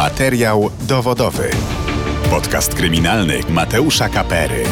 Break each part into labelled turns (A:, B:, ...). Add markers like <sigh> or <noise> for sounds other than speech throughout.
A: Materiał dowodowy. Podcast kryminalny Mateusza Kapery.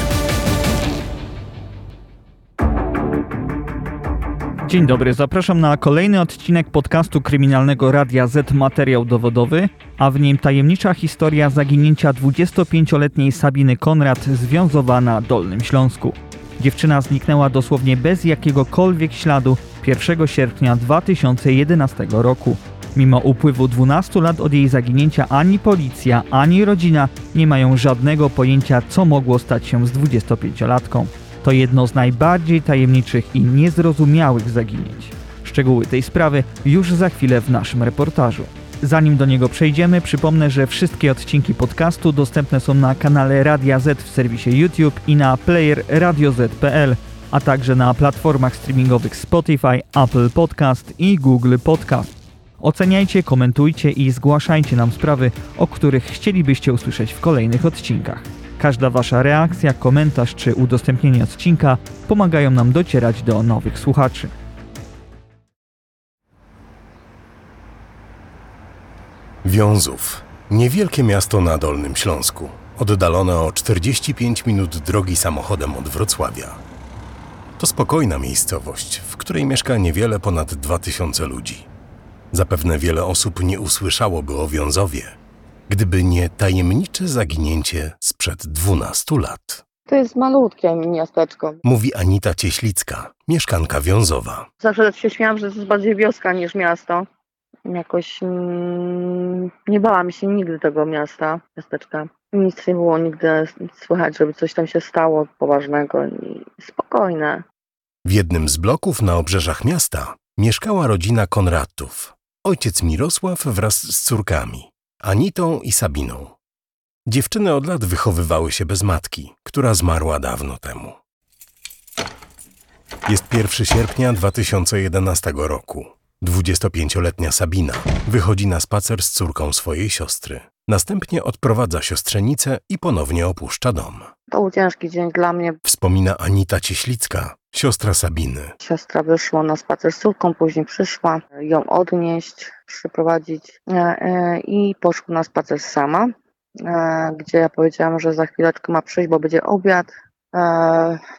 B: Dzień dobry, zapraszam na kolejny odcinek podcastu kryminalnego Radia Z Materiał Dowodowy, a w nim tajemnicza historia zaginięcia 25-letniej Sabiny Konrad związowana na Dolnym Śląsku. Dziewczyna zniknęła dosłownie bez jakiegokolwiek śladu 1 sierpnia 2011 roku. Mimo upływu 12 lat od jej zaginięcia ani policja, ani rodzina nie mają żadnego pojęcia, co mogło stać się z 25-latką. To jedno z najbardziej tajemniczych i niezrozumiałych zaginięć. Szczegóły tej sprawy już za chwilę w naszym reportażu. Zanim do niego przejdziemy, przypomnę, że wszystkie odcinki podcastu dostępne są na kanale Radia Z w serwisie YouTube i na player radioz.pl, a także na platformach streamingowych Spotify, Apple Podcast i Google Podcast. Oceniajcie, komentujcie i zgłaszajcie nam sprawy, o których chcielibyście usłyszeć w kolejnych odcinkach. Każda Wasza reakcja, komentarz czy udostępnienie odcinka pomagają nam docierać do nowych słuchaczy.
C: Wiązów. Niewielkie miasto na Dolnym Śląsku. Oddalone o 45 minut drogi samochodem od Wrocławia. To spokojna miejscowość, w której mieszka niewiele ponad 2000 ludzi. Zapewne wiele osób nie usłyszałoby o Wiązowie, gdyby nie tajemnicze zaginięcie sprzed 12 lat.
D: To jest malutkie miasteczko.
C: Mówi Anita Cieślicka, mieszkanka Wiązowa.
D: Zawsze się śmiałam, że to jest bardziej wioska niż miasto. Jakoś mm, nie bałam się nigdy tego miasta, miasteczka. Nic nie było nigdy słychać, żeby coś tam się stało poważnego i spokojne.
C: W jednym z bloków na obrzeżach miasta mieszkała rodzina Konradów. Ojciec Mirosław wraz z córkami, Anitą i Sabiną. Dziewczyny od lat wychowywały się bez matki, która zmarła dawno temu. Jest 1 sierpnia 2011 roku. 25-letnia Sabina wychodzi na spacer z córką swojej siostry. Następnie odprowadza siostrzenicę i ponownie opuszcza dom.
D: To był ciężki dzień dla mnie.
C: Wspomina Anita Cieślicka, siostra Sabiny.
D: Siostra wyszła na spacer z córką, później przyszła ją odnieść, przyprowadzić e, e, i poszła na spacer sama, e, gdzie ja powiedziałam, że za chwileczkę ma przyjść, bo będzie obiad.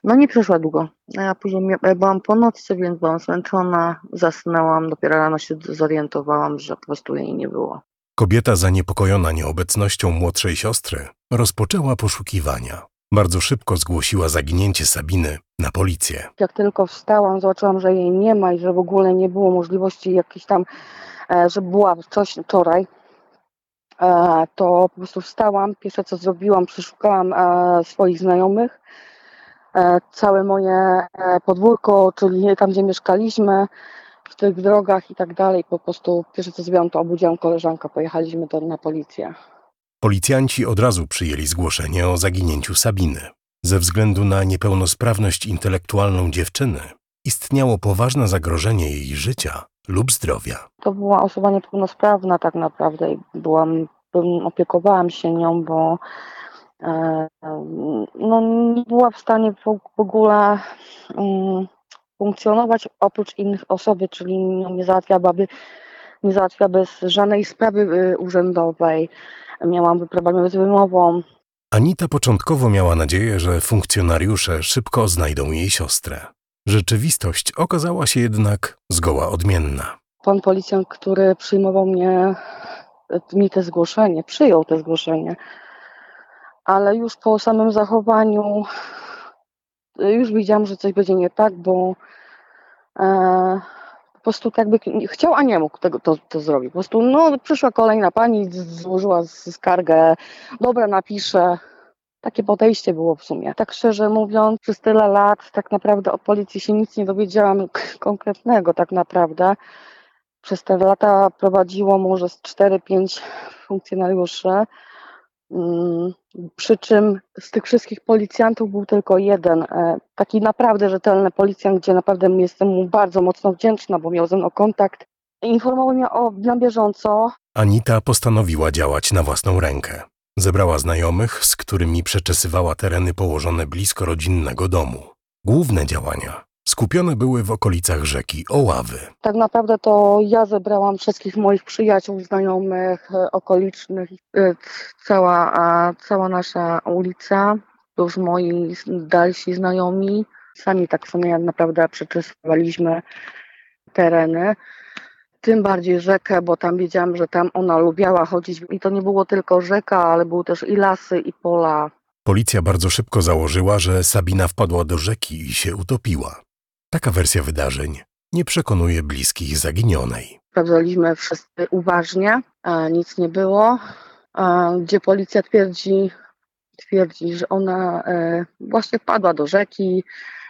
D: No nie przeszła długo. Ja później byłam po nocy, więc byłam zmęczona, zasnęłam, dopiero rano się zorientowałam, że po prostu jej nie było.
C: Kobieta zaniepokojona nieobecnością młodszej siostry rozpoczęła poszukiwania. Bardzo szybko zgłosiła zaginięcie Sabiny na policję.
D: Jak tylko wstałam, zobaczyłam, że jej nie ma i że w ogóle nie było możliwości jakiejś tam, e, że była coś wczoraj, e, to po prostu wstałam. Pierwsze co zrobiłam, przeszukałam e, swoich znajomych, całe moje podwórko, czyli tam, gdzie mieszkaliśmy, w tych drogach i tak dalej. Po prostu pierwsze co zrobiłam, to obudziłam koleżankę, pojechaliśmy do, na policję.
C: Policjanci od razu przyjęli zgłoszenie o zaginięciu Sabiny. Ze względu na niepełnosprawność intelektualną dziewczyny istniało poważne zagrożenie jej życia lub zdrowia.
D: To była osoba niepełnosprawna tak naprawdę i byłam, opiekowałam się nią, bo e, no, nie była w stanie w, w ogóle mm, funkcjonować oprócz innych osoby, czyli no, nie załatwiałaby, nie załatwiałaby z żadnej sprawy y, urzędowej. Miałam problemy z wymową.
C: Anita początkowo miała nadzieję, że funkcjonariusze szybko znajdą jej siostrę. Rzeczywistość okazała się jednak zgoła odmienna.
D: Pan policjant, który przyjmował mnie, mi te zgłoszenie, przyjął te zgłoszenie, ale już po samym zachowaniu y, już widziałam, że coś będzie nie tak, bo e, po prostu tak nie- chciał, a nie mógł tego to, to zrobić. Po prostu no, przyszła kolejna pani, złożyła skargę, dobra, napiszę. Takie podejście było w sumie. Tak szczerze mówiąc, przez tyle lat tak naprawdę o policji się nic nie dowiedziałam <laughs> konkretnego tak naprawdę. Przez te lata prowadziło może z 4-5 funkcjonariuszy. Mm, Przy czym z tych wszystkich policjantów był tylko jeden, e, taki naprawdę rzetelny policjant, gdzie naprawdę jestem mu bardzo mocno wdzięczna, bo miał ze mną kontakt. Informował mnie o, na bieżąco,
C: Anita postanowiła działać na własną rękę. Zebrała znajomych, z którymi przeczesywała tereny położone blisko rodzinnego domu. Główne działania skupione były w okolicach rzeki Oławy.
D: Tak naprawdę to ja zebrałam wszystkich moich przyjaciół, znajomych, e, okolicznych, e, cała, cała nasza ulica, już moi dalsi znajomi. Sami tak sobie naprawdę przeczesywaliśmy tereny. Tym bardziej rzekę, bo tam wiedziałam, że tam ona lubiała chodzić. I to nie było tylko rzeka, ale były też i lasy, i pola.
C: Policja bardzo szybko założyła, że Sabina wpadła do rzeki i się utopiła. Taka wersja wydarzeń nie przekonuje bliskich zaginionej.
D: Sprawdzaliśmy wszyscy uważnie, nic nie było. Gdzie policja twierdzi, twierdzi, że ona e, właśnie wpadła do rzeki,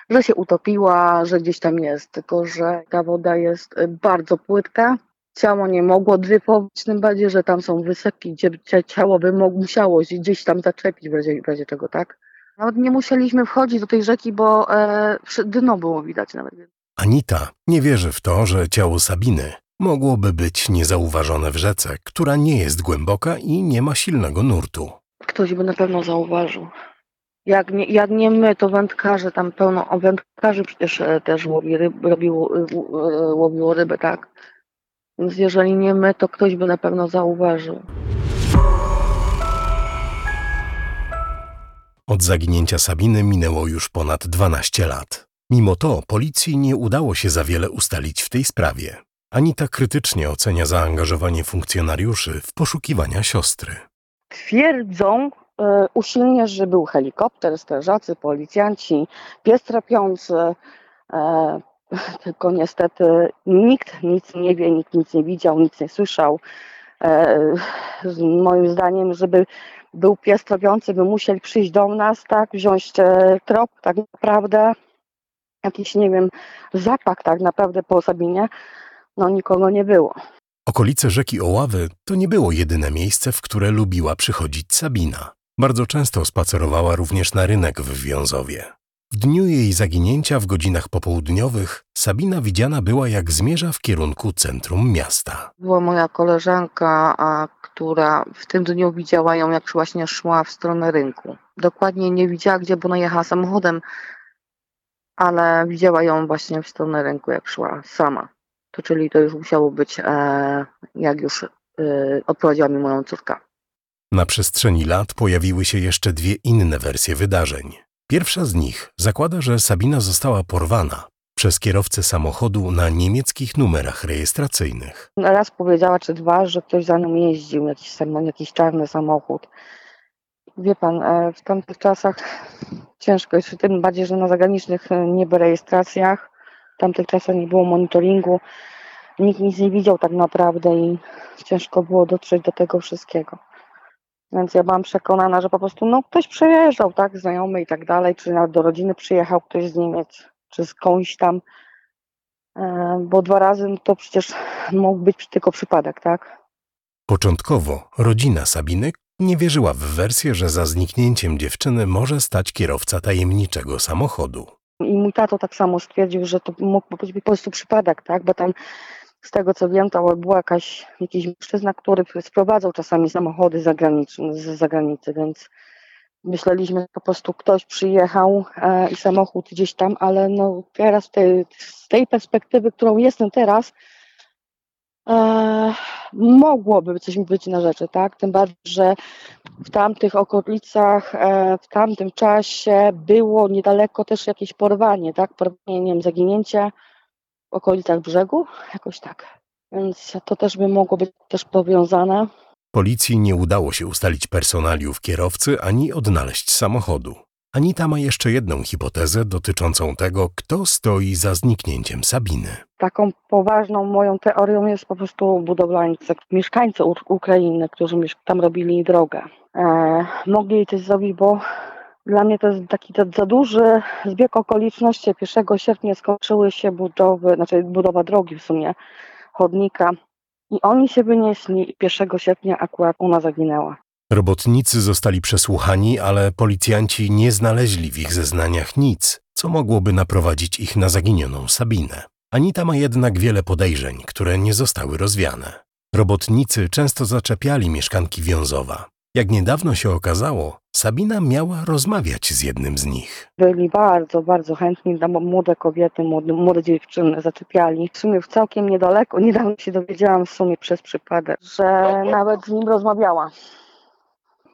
D: że się utopiła, że gdzieś tam jest, tylko że ta woda jest e, bardzo płytka. Ciało nie mogło dryfować, tym bardziej, że tam są wysepki, gdzie cia- ciało by musiało gdzieś tam zaczepić w razie, w razie czego, tak? Nawet nie musieliśmy wchodzić do tej rzeki, bo e, dno było widać nawet.
C: Anita nie wierzy w to, że ciało Sabiny mogłoby być niezauważone w rzece, która nie jest głęboka i nie ma silnego nurtu.
D: Ktoś by na pewno zauważył. Jak nie, jak nie my, to wędkarze, tam pełno o wędkarzy przecież e, też łowi ryb, robiło, e, e, łowiło ryby, tak? Więc jeżeli nie my, to ktoś by na pewno zauważył.
C: Od zaginięcia Sabiny minęło już ponad 12 lat. Mimo to policji nie udało się za wiele ustalić w tej sprawie. Anita krytycznie ocenia zaangażowanie funkcjonariuszy w poszukiwania siostry.
D: Twierdzą e, usilnie, że był helikopter, strażacy, policjanci, pies trapiący, e, <laughs> tylko niestety nikt nic nie wie, nikt nic nie widział, nic nie słyszał. E, moim zdaniem, żeby był pies trapiący, by musieli przyjść do nas, tak, wziąć e, trop, tak naprawdę, jakiś, nie wiem, zapach tak naprawdę po Sabinie, no nikogo nie było.
C: Okolice rzeki Oławy to nie było jedyne miejsce, w które lubiła przychodzić Sabina. Bardzo często spacerowała również na rynek w Wiązowie. W dniu jej zaginięcia w godzinach popołudniowych Sabina widziana była jak zmierza w kierunku centrum miasta.
D: Była moja koleżanka, a, która w tym dniu widziała ją, jak właśnie szła w stronę rynku. Dokładnie nie widziała, gdzie, bo ona jechała samochodem, ale widziała ją właśnie w stronę rynku, jak szła sama. To czyli to już musiało być, e, jak już e, odprowadziła mi moją córkę.
C: Na przestrzeni lat pojawiły się jeszcze dwie inne wersje wydarzeń. Pierwsza z nich zakłada, że Sabina została porwana przez kierowcę samochodu na niemieckich numerach rejestracyjnych.
D: Raz powiedziała, czy dwa, że ktoś za nią jeździł, jakiś, jakiś czarny samochód. Wie pan, e, w tamtych czasach ciężko jest, tym bardziej, że na zagranicznych e, niby rejestracjach, w tamtych czasach nie było monitoringu, nikt nic nie widział tak naprawdę i ciężko było dotrzeć do tego wszystkiego. Więc ja byłam przekonana, że po prostu no, ktoś przejeżdżał, tak, znajomy i tak dalej, czy nawet do rodziny przyjechał ktoś z Niemiec, czy skądś tam, e, bo dwa razy no to przecież mógł być tylko przypadek, tak?
C: Początkowo rodzina Sabiny nie wierzyła w wersję, że za zniknięciem dziewczyny może stać kierowca tajemniczego samochodu.
D: I mój tato tak samo stwierdził, że to mógł być po prostu przypadek, tak? Bo tam z tego co wiem, to była jakaś, jakiś mężczyzna, który sprowadzał czasami samochody zagraniczne, z zagranicy, więc myśleliśmy, że po prostu ktoś przyjechał e, i samochód gdzieś tam, ale no teraz tej, z tej perspektywy, którą jestem teraz, e, mogłoby coś być na rzeczy, tak? Tym bardziej, że w tamtych okolicach, e, w tamtym czasie było niedaleko też jakieś porwanie, tak? Porwanie, nie wiem, zaginięcie okolicach brzegu, jakoś tak. Więc to też by mogło być też powiązane.
C: Policji nie udało się ustalić personaliów kierowcy ani odnaleźć samochodu. Anita ma jeszcze jedną hipotezę dotyczącą tego, kto stoi za zniknięciem Sabiny.
D: Taką poważną moją teorią jest po prostu budowlańcy, mieszkańcy Ukrainy, którzy tam robili drogę. E, mogli jej coś zrobić, bo dla mnie to jest taki za- za duży zbieg okoliczności. 1 sierpnia skończyły się budowy, znaczy budowa drogi w sumie, chodnika. I oni się wynieśli i 1 sierpnia akurat ona zaginęła.
C: Robotnicy zostali przesłuchani, ale policjanci nie znaleźli w ich zeznaniach nic, co mogłoby naprowadzić ich na zaginioną Sabinę. Anita ma jednak wiele podejrzeń, które nie zostały rozwiane. Robotnicy często zaczepiali mieszkanki Wiązowa. Jak niedawno się okazało, Sabina miała rozmawiać z jednym z nich.
D: Byli bardzo, bardzo chętni, młode kobiety, młode, młode dziewczyny zaczepiali. W sumie w całkiem niedaleko, niedawno się dowiedziałam w sumie przez przypadek, że nawet z nim rozmawiała.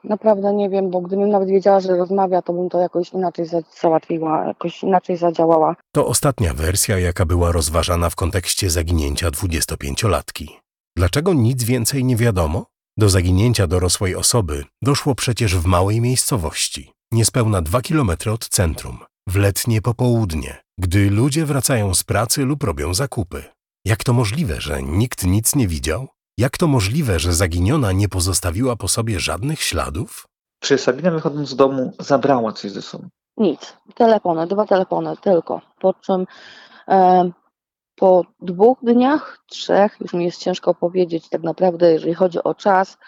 D: Naprawdę nie wiem, bo gdybym nawet wiedziała, że rozmawia, to bym to jakoś inaczej za- załatwiła, jakoś inaczej zadziałała.
C: To ostatnia wersja, jaka była rozważana w kontekście zaginięcia 25-latki. Dlaczego nic więcej nie wiadomo? Do zaginięcia dorosłej osoby doszło przecież w małej miejscowości, niespełna 2 km od centrum, w letnie popołudnie, gdy ludzie wracają z pracy lub robią zakupy. Jak to możliwe, że nikt nic nie widział? Jak to możliwe, że zaginiona nie pozostawiła po sobie żadnych śladów?
E: Czy Sabina wychodząc z domu zabrała coś ze sobą?
D: Nic. Telefony, dwa telefony tylko. Po czym e, po dwóch dniach, trzech, już mi jest ciężko powiedzieć tak naprawdę, jeżeli chodzi o czas,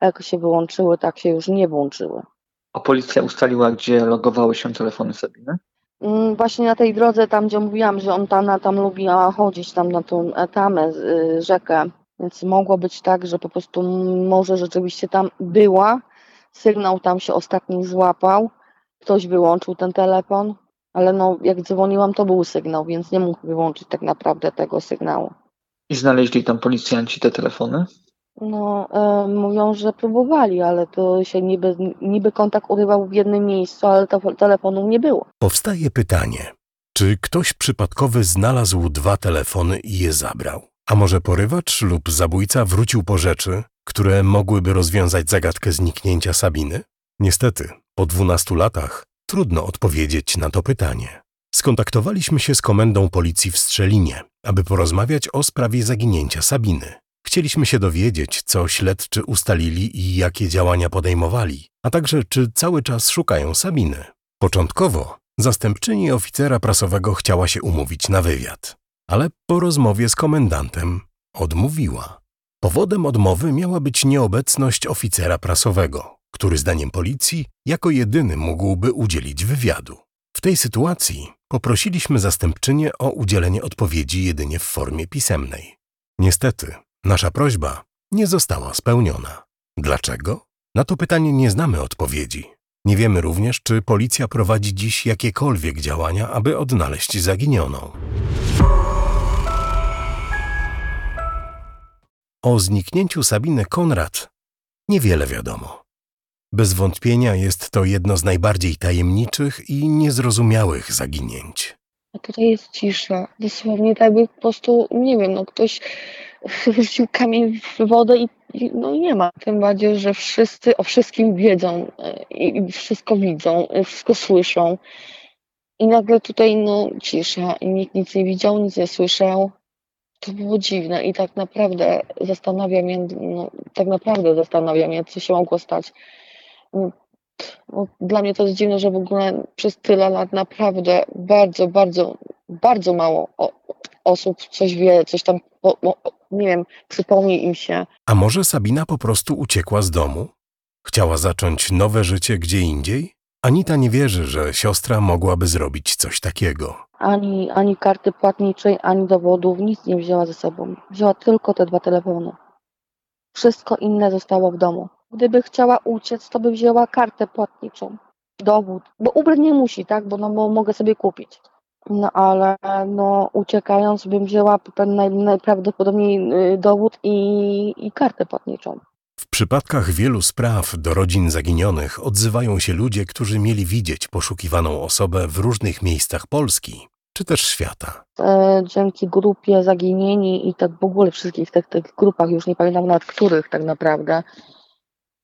D: jak się wyłączyły, tak się już nie włączyły.
E: A policja ustaliła, gdzie logowały się telefony Sabiny?
D: Mm, Właśnie na tej drodze, tam gdzie mówiłam, że on tam, tam lubiła chodzić, tam na tą tamę, y, rzekę, więc mogło być tak, że po prostu może rzeczywiście tam była, sygnał tam się ostatni złapał, ktoś wyłączył ten telefon, ale no jak dzwoniłam, to był sygnał, więc nie mógł wyłączyć tak naprawdę tego sygnału.
E: I znaleźli tam policjanci te telefony?
D: No, e, mówią, że próbowali, ale to się niby, niby kontakt urywał w jednym miejscu, ale to telefonu nie było.
C: Powstaje pytanie, czy ktoś przypadkowy znalazł dwa telefony i je zabrał? A może porywacz lub zabójca wrócił po rzeczy, które mogłyby rozwiązać zagadkę zniknięcia Sabiny? Niestety, po 12 latach trudno odpowiedzieć na to pytanie. Skontaktowaliśmy się z komendą policji w Strzelinie, aby porozmawiać o sprawie zaginięcia Sabiny. Chcieliśmy się dowiedzieć, co śledczy ustalili i jakie działania podejmowali, a także czy cały czas szukają Sabiny. Początkowo zastępczyni oficera prasowego chciała się umówić na wywiad, ale po rozmowie z komendantem odmówiła. Powodem odmowy miała być nieobecność oficera prasowego, który zdaniem policji jako jedyny mógłby udzielić wywiadu. W tej sytuacji poprosiliśmy zastępczynię o udzielenie odpowiedzi jedynie w formie pisemnej. Niestety, nasza prośba nie została spełniona. Dlaczego? Na to pytanie nie znamy odpowiedzi. Nie wiemy również, czy policja prowadzi dziś jakiekolwiek działania, aby odnaleźć zaginioną. O zniknięciu Sabiny Konrad niewiele wiadomo. Bez wątpienia jest to jedno z najbardziej tajemniczych i niezrozumiałych zaginięć.
D: A tutaj jest cisza. Dosłownie tak by po prostu, nie wiem, no ktoś <laughs> wrzucił kamień w wodę i, no nie ma. Tym bardziej, że wszyscy o wszystkim wiedzą e, i, i wszystko widzą, e, wszystko słyszą. I nagle tutaj no cisza i nikt nic nie widział, nic nie słyszał. To było dziwne i tak naprawdę zastanawia mnie, no, tak naprawdę zastanawia mnie, co się mogło stać. No, dla mnie to jest dziwne, że w ogóle przez tyle lat naprawdę bardzo, bardzo, bardzo mało o, osób coś wie, coś tam, nie wiem, przypomni im się.
C: A może Sabina po prostu uciekła z domu? Chciała zacząć nowe życie gdzie indziej? Anita nie wierzy, że siostra mogłaby zrobić coś takiego.
D: Ani, ani karty płatniczej, ani dowodów, nic nie wzięła ze sobą. Wzięła tylko te dwa telefony. Wszystko inne zostało w domu. Gdyby chciała uciec, to by wzięła kartę płatniczą, dowód, bo ubrać nie musi, tak, bo, no, bo mogę sobie kupić. No ale no, uciekając bym wzięła naj, najprawdopodobniej y, dowód i, i kartę płatniczą.
C: W przypadkach wielu spraw do rodzin zaginionych odzywają się ludzie, którzy mieli widzieć poszukiwaną osobę w różnych miejscach Polski czy też świata.
D: E, dzięki grupie Zaginieni i tak w ogóle wszystkich tych, tych grupach, już nie pamiętam nad których tak naprawdę,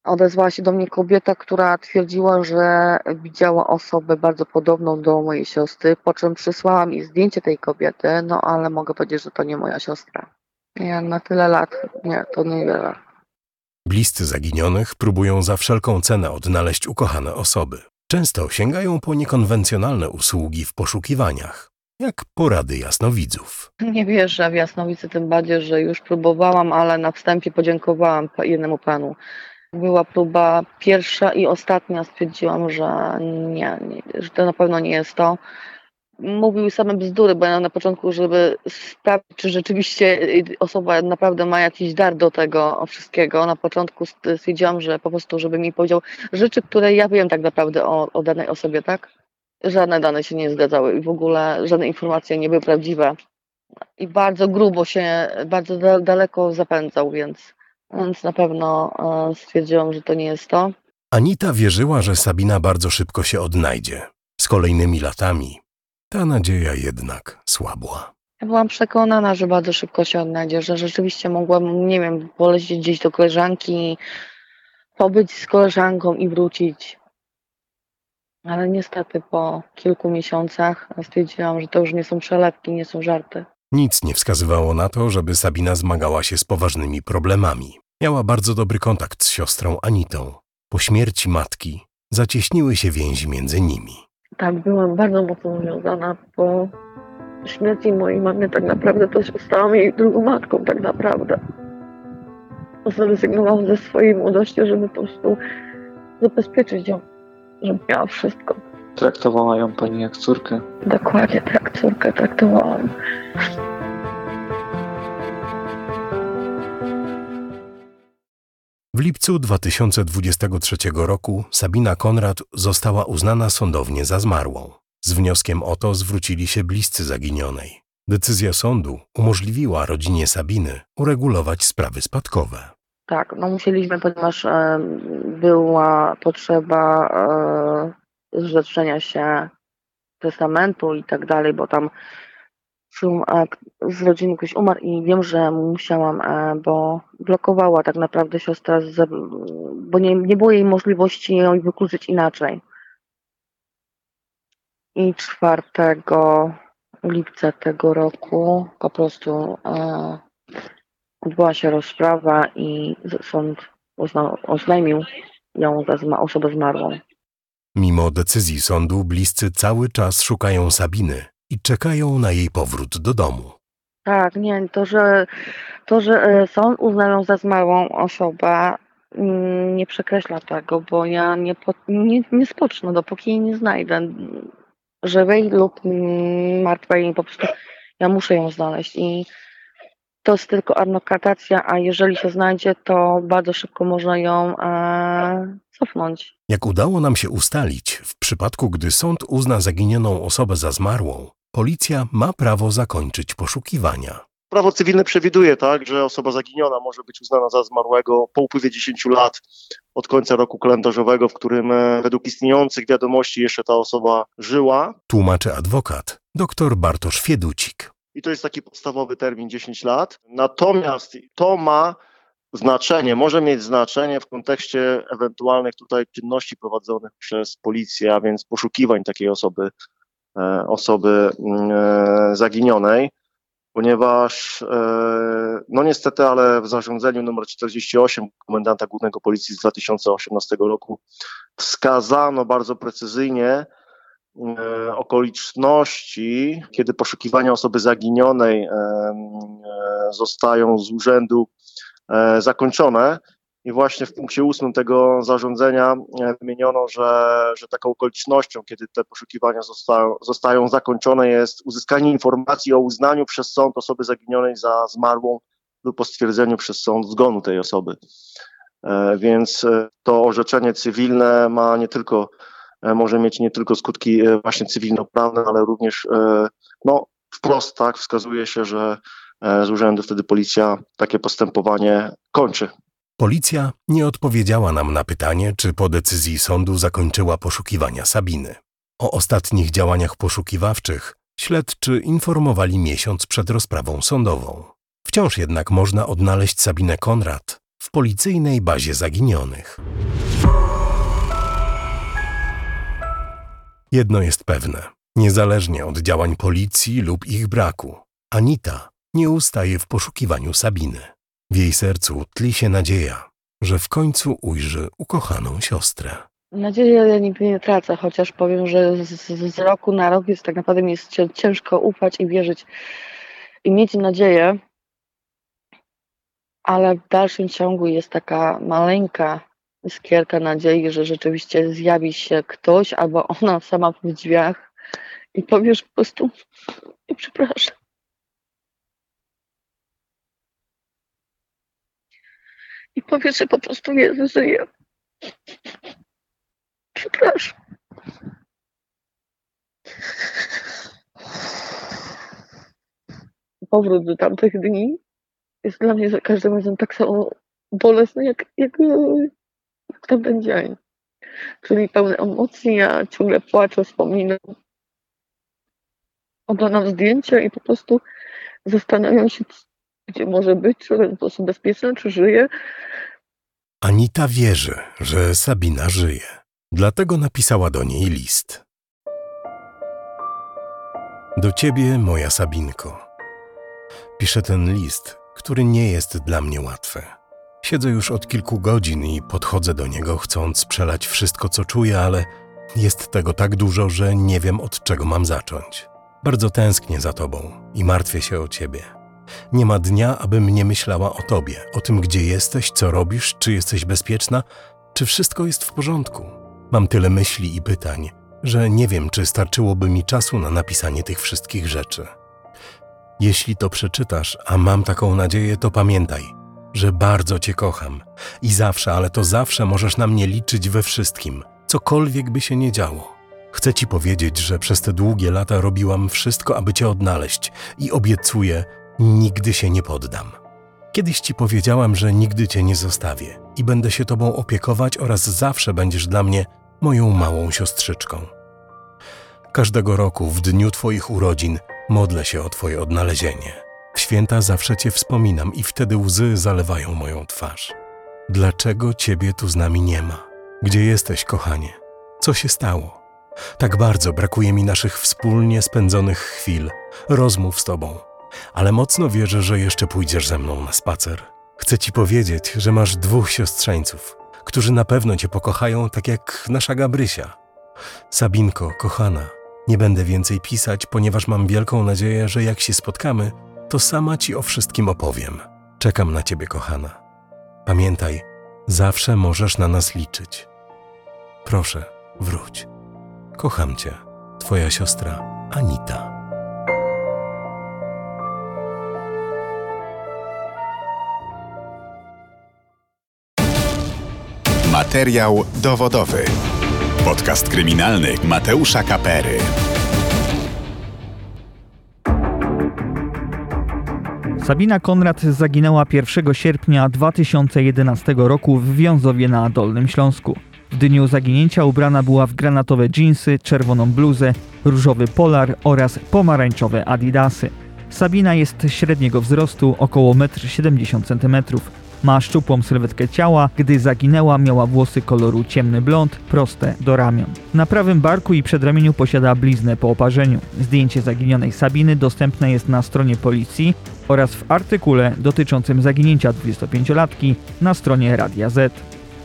D: odezwała się do mnie kobieta, która twierdziła, że widziała osobę bardzo podobną do mojej siostry, po czym przysłała mi zdjęcie tej kobiety, no ale mogę powiedzieć, że to nie moja siostra. Nie, na tyle lat, nie, to niewiele.
C: Bliscy zaginionych próbują za wszelką cenę odnaleźć ukochane osoby. Często sięgają po niekonwencjonalne usługi w poszukiwaniach, jak porady jasnowidzów.
D: Nie wierzę w jasnowicy, tym bardziej, że już próbowałam, ale na wstępie podziękowałam jednemu panu. Była próba pierwsza i ostatnia, stwierdziłam, że nie, nie że to na pewno nie jest to. mówił same bzdury, bo ja na początku, żeby sprawdzić, czy rzeczywiście osoba naprawdę ma jakiś dar do tego wszystkiego, na początku stwierdziłam, że po prostu, żeby mi powiedział rzeczy, które ja wiem tak naprawdę o, o danej osobie, tak? Żadne dane się nie zgadzały i w ogóle żadne informacje nie były prawdziwe. I bardzo grubo się, bardzo daleko zapędzał, więc, więc na pewno e, stwierdziłam, że to nie jest to.
C: Anita wierzyła, że Sabina bardzo szybko się odnajdzie. Z kolejnymi latami ta nadzieja jednak słabła.
D: Ja byłam przekonana, że bardzo szybko się odnajdzie, że rzeczywiście mogłam, nie wiem, polecieć gdzieś do koleżanki, pobyć z koleżanką i wrócić. Ale niestety po kilku miesiącach stwierdziłam, że to już nie są przelewki, nie są żarty.
C: Nic nie wskazywało na to, żeby Sabina zmagała się z poważnymi problemami. Miała bardzo dobry kontakt z siostrą Anitą. Po śmierci matki zacieśniły się więzi między nimi.
D: Tak, byłam bardzo mocno związana. Po śmierci mojej mamy tak naprawdę to stałam jej drugą matką tak naprawdę. Zrezygnowałam ze swojej młodości, żeby po prostu zabezpieczyć ją, żeby miała wszystko.
E: Traktowała ją pani jak córkę?
D: Dokładnie tak, córkę traktowałam.
C: W lipcu 2023 roku Sabina Konrad została uznana sądownie za zmarłą. Z wnioskiem o to zwrócili się bliscy zaginionej. Decyzja sądu umożliwiła rodzinie Sabiny uregulować sprawy spadkowe.
D: Tak, no musieliśmy, ponieważ e, była potrzeba e, zrzeczenia się testamentu i tak dalej, bo tam z rodziny ktoś umarł i wiem, że musiałam, e, bo blokowała tak naprawdę siostra, bo nie, nie było jej możliwości ją wykluczyć inaczej. I 4 lipca tego roku po prostu e, odbyła się rozprawa i sąd oznajmił ją za osobę zmarłą.
C: Mimo decyzji sądu, bliscy cały czas szukają Sabiny i czekają na jej powrót do domu.
D: Tak, nie, to, że, to, że e, sąd uznał ją za zmarłą osobę, mm, nie przekreśla tego, bo ja nie, nie, nie spocznę, dopóki jej nie znajdę. Żywej lub mm, martwej, po prostu ja muszę ją znaleźć i to jest tylko adnokatacja, a jeżeli się znajdzie, to bardzo szybko można ją e, cofnąć.
C: Jak udało nam się ustalić, w przypadku gdy sąd uzna zaginioną osobę za zmarłą, policja ma prawo zakończyć poszukiwania.
F: Prawo cywilne przewiduje tak, że osoba zaginiona może być uznana za zmarłego po upływie 10 lat od końca roku kalendarzowego, w którym e, według istniejących wiadomości jeszcze ta osoba żyła.
C: Tłumaczy adwokat dr Bartosz Fieducik.
F: I to jest taki podstawowy termin 10 lat. Natomiast to ma znaczenie, może mieć znaczenie w kontekście ewentualnych tutaj czynności prowadzonych przez policję, a więc poszukiwań takiej osoby, e, osoby mm, e, zaginionej, ponieważ e, no niestety, ale w zarządzeniu nr 48 komendanta głównego policji z 2018 roku wskazano bardzo precyzyjnie okoliczności, kiedy poszukiwania osoby zaginionej zostają z urzędu E, zakończone. I właśnie w punkcie ósmym tego zarządzenia e, wymieniono, że, że taką okolicznością, kiedy te poszukiwania zostają, zostają zakończone, jest uzyskanie informacji o uznaniu przez sąd osoby zaginionej za zmarłą lub po stwierdzeniu przez sąd zgonu tej osoby. E, więc to orzeczenie cywilne ma nie tylko, może mieć nie tylko skutki właśnie cywilnoprawne, ale również no, wprost tak wskazuje się, że E, z urzędu, wtedy policja takie postępowanie kończy.
C: Policja nie odpowiedziała nam na pytanie, czy po decyzji sądu zakończyła poszukiwania Sabiny. O ostatnich działaniach poszukiwawczych śledczy informowali miesiąc przed rozprawą sądową. Wciąż jednak można odnaleźć Sabinę Konrad w policyjnej bazie zaginionych. Jedno jest pewne: niezależnie od działań policji lub ich braku, Anita nie ustaje w poszukiwaniu Sabiny. W jej sercu tli się nadzieja, że w końcu ujrzy ukochaną siostrę.
D: Nadzieję nigdy nie tracę, chociaż powiem, że z, z roku na rok jest tak naprawdę mi jest ciężko ufać i wierzyć i mieć nadzieję, ale w dalszym ciągu jest taka maleńka iskierka nadziei, że rzeczywiście zjawi się ktoś albo ona sama w drzwiach i powiesz po prostu nie przepraszam. I powiesz, że po prostu Jezus żyje. Przepraszam. Powrót do tamtych dni jest dla mnie za każdym razem tak samo bolesny, jak, jak, jak tamten dzień. Czyli pełny emocji, ja ciągle płaczę, wspominam. Oglądam zdjęcia i po prostu zastanawiam się, gdzie może być, czy jest po prostu bezpieczna, czy żyje.
C: Anita wierzy, że Sabina żyje. Dlatego napisała do niej list. Do ciebie, moja Sabinko. Piszę ten list, który nie jest dla mnie łatwy. Siedzę już od kilku godzin i podchodzę do niego, chcąc przelać wszystko, co czuję, ale jest tego tak dużo, że nie wiem, od czego mam zacząć. Bardzo tęsknię za tobą i martwię się o ciebie. Nie ma dnia, abym nie myślała o tobie, o tym, gdzie jesteś, co robisz, czy jesteś bezpieczna, czy wszystko jest w porządku. Mam tyle myśli i pytań, że nie wiem, czy starczyłoby mi czasu na napisanie tych wszystkich rzeczy. Jeśli to przeczytasz, a mam taką nadzieję, to pamiętaj, że bardzo Cię kocham i zawsze, ale to zawsze możesz na mnie liczyć we wszystkim, cokolwiek by się nie działo. Chcę Ci powiedzieć, że przez te długie lata robiłam wszystko, aby Cię odnaleźć i obiecuję, nigdy się nie poddam. Kiedyś Ci powiedziałam, że nigdy Cię nie zostawię i będę się Tobą opiekować oraz zawsze będziesz dla mnie moją małą siostrzyczką. Każdego roku w dniu Twoich urodzin modlę się o Twoje odnalezienie. Święta zawsze Cię wspominam i wtedy łzy zalewają moją twarz. Dlaczego Ciebie tu z nami nie ma? Gdzie jesteś, kochanie? Co się stało? Tak bardzo brakuje mi naszych wspólnie spędzonych chwil, rozmów z Tobą, ale mocno wierzę, że jeszcze pójdziesz ze mną na spacer. Chcę Ci powiedzieć, że masz dwóch siostrzeńców, którzy na pewno Cię pokochają tak jak nasza Gabrysia. Sabinko, kochana, nie będę więcej pisać, ponieważ mam wielką nadzieję, że jak się spotkamy, to sama Ci o wszystkim opowiem. Czekam na Ciebie, kochana. Pamiętaj, zawsze możesz na nas liczyć. Proszę, wróć. Kocham Cię, Twoja siostra Anita.
A: Materiał dowodowy. Podcast kryminalny Mateusza Kapery.
B: Sabina Konrad zaginęła 1 sierpnia 2011 roku w Wiązowie na Dolnym Śląsku. W dniu zaginięcia ubrana była w granatowe dżinsy, czerwoną bluzę, różowy polar oraz pomarańczowe adidasy. Sabina jest średniego wzrostu, około 1,70 m. Ma szczupłą sylwetkę ciała, gdy zaginęła miała włosy koloru ciemny blond, proste do ramion. Na prawym barku i przedramieniu posiada bliznę po oparzeniu. Zdjęcie zaginionej Sabiny dostępne jest na stronie policji oraz w artykule dotyczącym zaginięcia 25-latki na stronie Radia Z.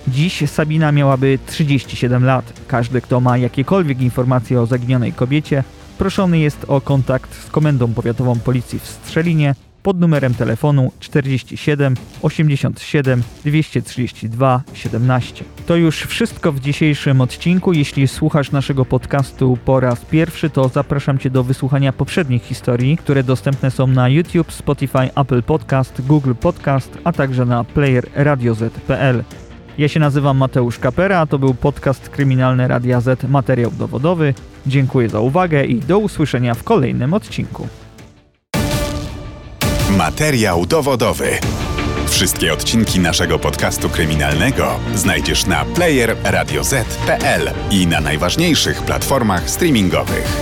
B: Dziś Sabina miałaby 37 lat. Każdy, kto ma jakiekolwiek informacje o zaginionej kobiecie, proszony jest o kontakt z Komendą Powiatową Policji w Strzelinie pod numerem telefonu 47 87 232 17. To już wszystko w dzisiejszym odcinku. Jeśli słuchasz naszego podcastu po raz pierwszy, to zapraszam Cię do wysłuchania poprzednich historii, które dostępne są na YouTube, Spotify, Apple Podcast, Google Podcast, a także na player radioz.pl. Ja się nazywam Mateusz Kapera, a to był podcast kryminalny Radia Z Materiał Dowodowy. Dziękuję za uwagę i do usłyszenia w kolejnym odcinku.
A: Materiał dowodowy. Wszystkie odcinki naszego podcastu kryminalnego znajdziesz na player radioz.pl i na najważniejszych platformach streamingowych.